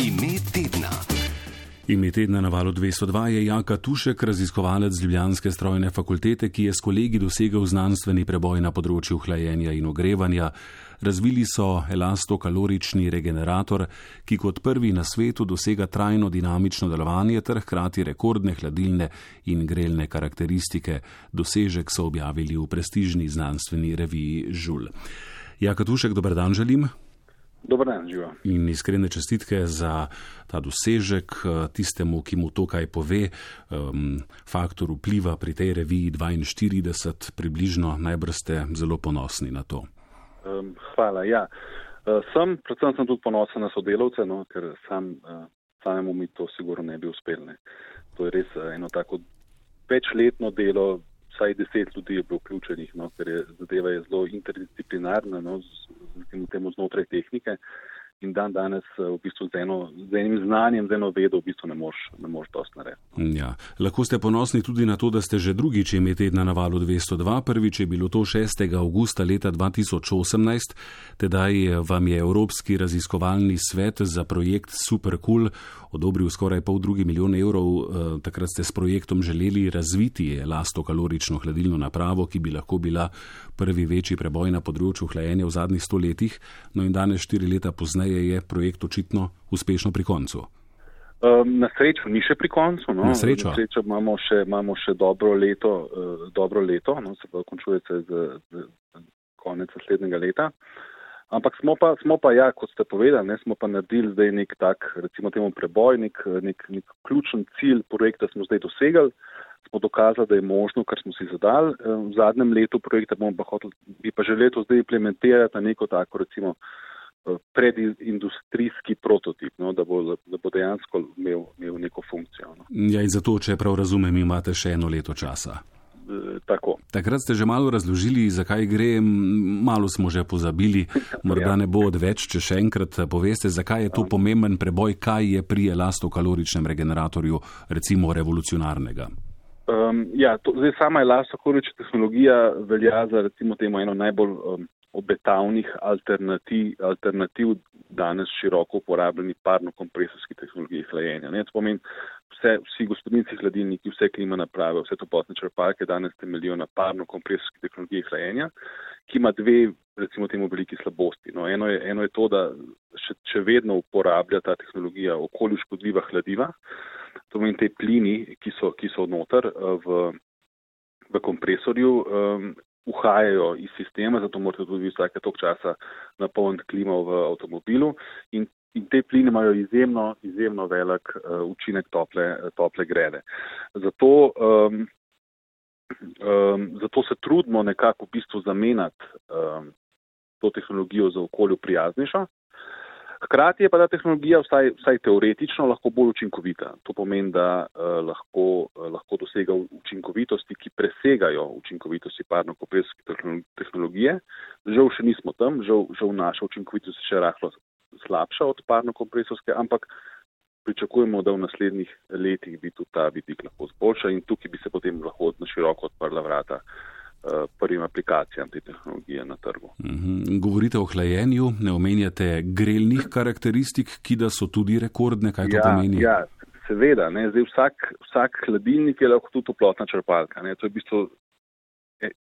Ime tedna. Ime tedna na valu 202 je Jaka Tušek, raziskovalec Ljubljanske strojne fakultete, ki je s kolegi dosegel znanstveni preboj na področju hlajenja in ogrevanja. Razvili so elastokalorični regenerator, ki kot prvi na svetu dosega trajno dinamično delovanje ter hkrati rekordne hladilne in grelne karakteristike. Dosežek so objavili v prestižni znanstveni reviji Žul. Jaka Tušek, dober dan želim. Dobar dan, živa. In iskrene čestitke za ta dosežek tistemu, ki mu to kaj pove. Um, faktor vpliva pri tej reviji 42, približno najbrž ste zelo ponosni na to. Um, hvala. Ja. Uh, sem, predvsem sem tudi ponosen na sodelavce, no, ker sam, uh, samemu mi to sigurno ne bi uspel. Ne. To je res uh, eno tako večletno delo, vsaj deset ljudi je bilo vključenih, no, ker je zadeva je zelo interdisciplinarna, no, z, z temu znotraj tehnike. In dan danes v bistvu z, eno, z enim znanjem, z eno vedo, v bistvu ne moš, ne moš dosti narediti. Ja. Lahko ste ponosni tudi na to, da ste že drugič imeli tedna na valu 202. Prvič je bilo to 6. augusta leta 2018. Tedaj vam je Evropski raziskovalni svet za projekt Supercool odobril skoraj pol drugi milijon evrov. Takrat ste s projektom želeli razviti elastokalorično hladilno napravo, ki bi lahko bila prvi večji preboj na področju hlajenja v zadnjih stoletjih. No in danes, štiri leta pozneje, je projekt očitno uspešno pri koncu. Um, na srečo ni še pri koncu. No. Na srečo. Na srečo imamo, še, imamo še dobro leto, uh, dobro leto no, se pa končuje se z, z, z konec naslednjega leta. Ampak smo pa, smo pa, ja, kot ste povedali, ne, smo pa naredili zdaj nek tak, recimo temu preboj, nek, nek, nek ključen cilj projekta smo zdaj dosegali. Smo dokazali, da je možno, kar smo si zadali. V zadnjem letu projekta bomo pa hoteli, bi pa želeli to zdaj implementirati na neko tako, recimo, predindustrijski prototip, no, da, bo, da bo dejansko imel, imel neko funkcijo. No. Ja, in zato, če prav razumem, imate še eno leto časa. E, tako. Takrat ste že malo razložili, zakaj gre, malo smo že pozabili, morda ne bo odveč, če še enkrat poveste, zakaj je to pomemben preboj, kaj je pri elastokaloričnem regeneratorju recimo revolucionarnega. Um, ja, to, zdaj sama elastokalorična tehnologija velja za recimo temu eno najbolj um, obetavnih alternativ, alternativ danes široko uporabljeni parno-kompresorski tehnologiji hlajenja. Ne, to pomeni, vse, vsi gospodinci hladilniki, vse klima naprave, vse topotne črpalke danes temeljijo na parno-kompresorski tehnologiji hlajenja, ki ima dve, recimo temu, veliki slabosti. No, eno, je, eno je to, da še, še vedno uporablja ta tehnologija okolju škodljiva hladiva. To pomeni te plini, ki so, ki so noter v, v kompresorju, um, uhajajo iz sistema, zato morate tudi vsake tok časa napolniti klimo v avtomobilu in, in te pline imajo izjemno, izjemno velik uh, učinek tople, tople grede. Zato, um, um, zato se trudimo nekako v bistvu zamenjati um, to tehnologijo za okolju prijaznejšo. Hkrati je pa ta tehnologija vsaj, vsaj teoretično lahko bolj učinkovita. To pomeni, da uh, lahko, uh, lahko dosega učinkovitosti, ki presegajo učinkovitosti parno-kompresijske tehnologije. Žal še nismo tam, žal, žal naša učinkovitost je še rahlo slabša od parno-kompresijske, ampak pričakujemo, da v naslednjih letih bi tudi ta vidik lahko zboljša in tukaj bi se potem lahko na široko odprla vrata. Eh, prvim aplikacijam te tehnologije na trgu. Govorite o hlajenju, ne omenjate grelnih karakteristik, ki da so tudi rekordne, kaj to ja, pomeni? Ja, seveda, ne, zdaj vsak, vsak hladilnik je lahko tudi toplotna črpalka. Ne, to je v bistvu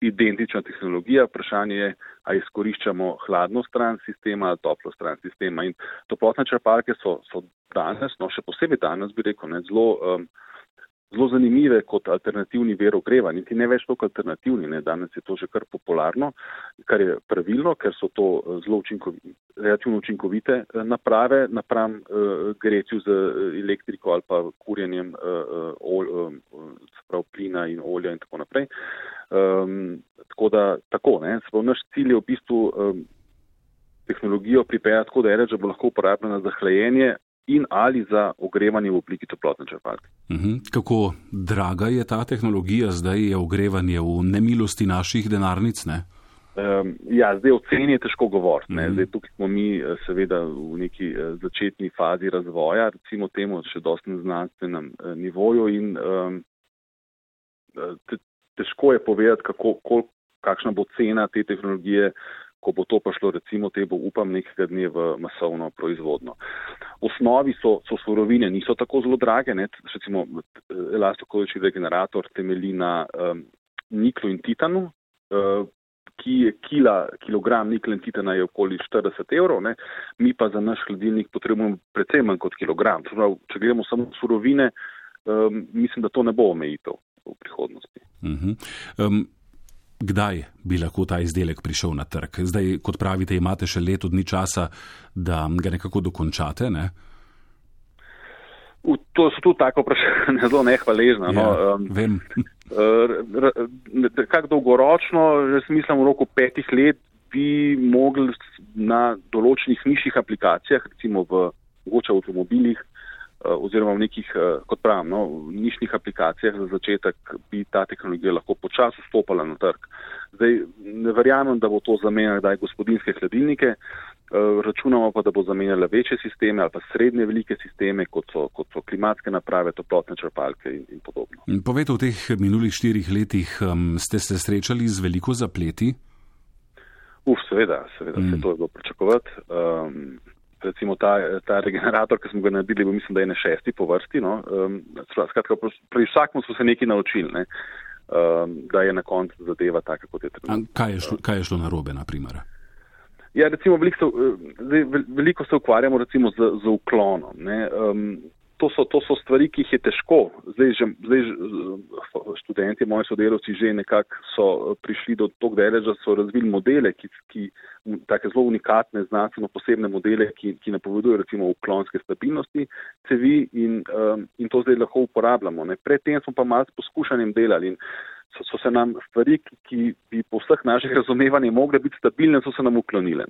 identična tehnologija. Vprašanje je, ali izkoriščamo hladno stran sistema ali toplo stran sistema. In toplotne črpalke so, so danes, no še posebej danes bi rekel, ne, zelo. Um, zelo zanimive kot alternativni ver ogreva, niti ne več toliko alternativni, ne. danes je to že kar popularno, kar je pravilno, ker so to eh, zelo učinkovite, relativno učinkovite eh, naprave, napram uh, gretju z elektriko ali pa kurjenjem uh, ol, uh, prav plina in olja in tako naprej. Um, tako da, tako, ne, prav, naš cilj je v bistvu um, tehnologijo pripeljati tako, da je reč, da bo lahko uporabljena za hlajenje in ali za ogrevanje v obliki toplotne črpalke. Uh mhm. -huh. Kako draga je ta tehnologija zdaj, je ogrevanje v nemilosti naših denarnic? Ne? Um, ja, zdaj o ceni je težko govoriti. Uh -huh. Zdaj tukaj smo mi eh, seveda v neki eh, začetni fazi razvoja, recimo temu še dosti na znanstvenem eh, nivoju in um, te, težko je povedati, kako, kol, kakšna bo cena te tehnologije, ko bo to pa šlo, recimo, te bo upam nekega dne v masovno proizvodno. osnovi so, so surovine, niso tako zelo drage. Ne? Recimo, elastokovični regenerator temelji na um, niklu in titanu, uh, ki je kila, kilogram nikla in titana je okoli 40 evrov, ne? mi pa za naš hladilnik potrebujemo predvsem manj kot kilogram. Prav, če gledamo samo surovine, um, mislim, da to ne bo omejitev v prihodnosti. Uh -huh. um, kdaj bi lahko ta izdelek prišel na trg? Zdaj, kot pravite, imate še leto dni časa, da ga nekako dokončate. Ne? V, to so tudi tako vprašanje, zelo nehvaležna. No. Ja, um, vem. Kako dolgoročno, jaz mislim, v roku petih let bi mogli na določenih nižjih aplikacijah, recimo v mogoče avtomobilih, Eh, oziroma v nekih, eh, kot pravim, no, nišnih aplikacijah za začetek bi ta tehnologija lahko počasi stopala na trg. Zdaj, ne verjamem, da bo to zamenjalo kdaj gospodinske hladilnike, eh, računamo pa, da bo zamenjala večje sisteme ali pa srednje velike sisteme, kot so, kot so klimatske naprave, toplotne črpalke in, in podobno. Povejte, v teh minulih štirih letih um, ste se srečali z veliko zapleti? Uf, seveda, seveda, mm. se to je bilo pričakovati. Um, recimo ta, ta regenerator, ki smo ga naredili, bo mislim, da je na šesti po vrsti. No? Um, skratka, pri vsakem smo se nekaj naučili, ne? um, da je na koncu zadeva taka, kot je trenutno. Kaj, kaj je šlo narobe, na primer? Ja, recimo, veliko se, veliko se ukvarjamo recimo z, z uklonom. Um, to so, to so stvari, ki jih je težko. Zdaj, že, zdaj študenti, moji sodelovci, že nekako so prišli do tog deleža, so razvili modele, ki, ki take zelo unikatne, znanstveno posebne modele, ki, ki napovedujejo recimo uklonske stabilnosti cevi in, um, in to zdaj lahko uporabljamo. Ne. Predtem smo pa malo s poskušanjem delali. In, so, so se nam stvari, ki, ki bi po vseh naših razumevanjih mogle biti stabilne, so se nam uklonile.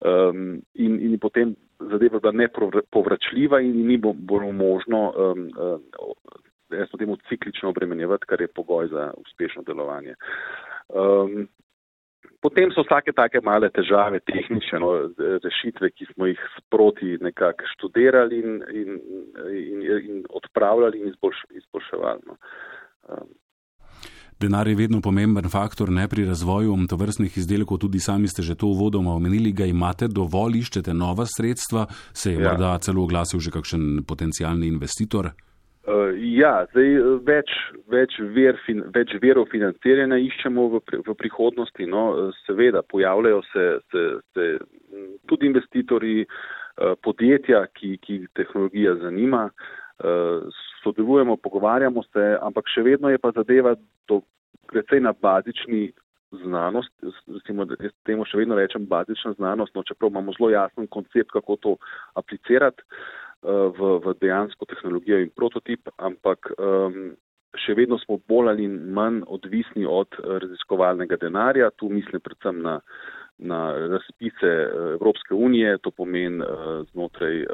Um, in, in potem zadeva bila nepovračljiva in ni bo, bilo možno, um, um, jaz temu ciklično obremenjevati, kar je pogoj za uspešno delovanje. Um, Potem so vsake take male težave, tehnične no, rešitve, ki smo jih sproti nekako študirali in, in, in, in odpravljali in izboljš, izboljševali. No. Um, Denar je vedno pomemben faktor ne pri razvoju tovrstnih izdelkov, tudi sami ste že to uvodoma omenili, ga imate dovolj, iščete nova sredstva, se je ja. morda celo oglasil že kakšen potencijalni investitor? Uh, ja, zdaj več, več, ver, fin, več verov financiranja iščemo v, v prihodnosti. No, seveda, pojavljajo se, se, se tudi investitorji, podjetja, ki, ki tehnologija zanima. Uh, sodelujemo, pogovarjamo se, ampak še vedno je pa zadeva do precej na bazični znanost, recimo, jaz temu še vedno rečem bazična znanost, no, čeprav imamo zelo jasen koncept, kako to aplicirati uh, v, v dejansko tehnologijo in prototip, ampak um, še vedno smo bolj ali manj odvisni od raziskovalnega denarja, tu mislim predvsem na na razpise eh, Evropske unije, to pomeni uh, znotraj uh,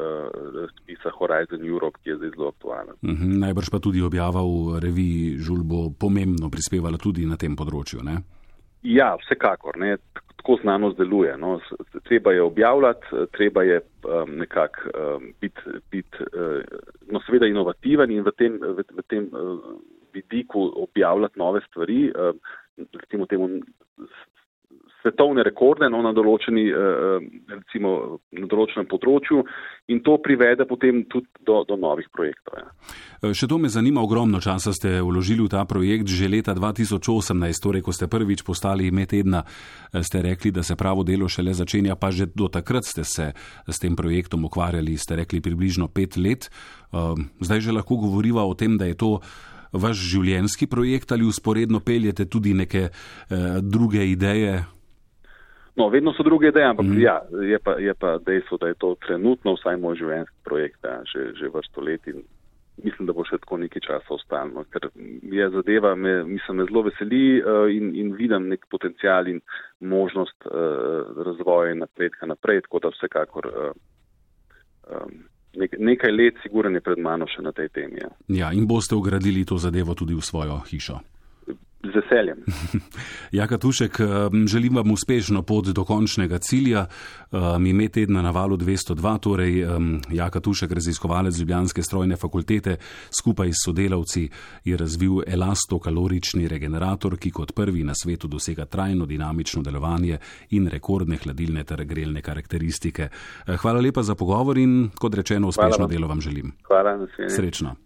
razpisa Horizon Europe, ki je zdaj zelo aktualen. Uh mhm, -huh, najbrž pa tudi objava v reviji Žul bo pomembno prispevala tudi na tem področju. Ne? Ja, vsekakor. Ne? Tako znanost deluje. No? Treba je objavljati, treba je um, nekako um, biti, bit, uh, no seveda, inovativen in v tem, v, v tem uh, vidiku objavljati nove stvari. Uh, recimo temu svetovne rekorde no, na, določeni, eh, recimo, na določenem področju in to privede potem tudi do, do novih projektov. Ja. Eh, še to me zanima, ogromno časa ste vložili v ta projekt, že leta 2018, torej ko ste prvič postali ime tedna, eh, ste rekli, da se pravo delo šele začenja, pa že do takrat ste se s tem projektom ukvarjali, ste rekli približno pet let. Zdaj že lahko govoriva o tem, da je to vaš življenjski projekt ali usporedno peljete tudi neke druge ideje, No, vedno so druge ideje, ampak mm. ja, je, pa, je pa dejstvo, da je to trenutno vsaj moj življenjski projekt, ja, že, že vrsto let in mislim, da bo še tako nekaj časa ostalo. Ker je zadeva, me, mislim, me zelo veseli uh, in, in vidim nek potencial in možnost uh, razvoja in napredka naprej, tako da vsekakor. Uh, um, Nekaj let, sigurno je pred mano še na tej temi. Ja. ja, in boste ugradili to zadevo tudi v svojo hišo z veseljem. Jaka Tušek, želim vam uspešno pot do končnega cilja. Ime tedna na valu 202, torej Jaka Tušek, raziskovalec Ljubljanske strojne fakultete, skupaj s sodelavci je razvil elastokalorični regenerator, ki kot prvi na svetu dosega trajno dinamično delovanje in rekordne hladilne ter grelne karakteristike. Hvala lepa za pogovor in kot rečeno uspešno delo vam želim. Hvala, naslednje. Srečno.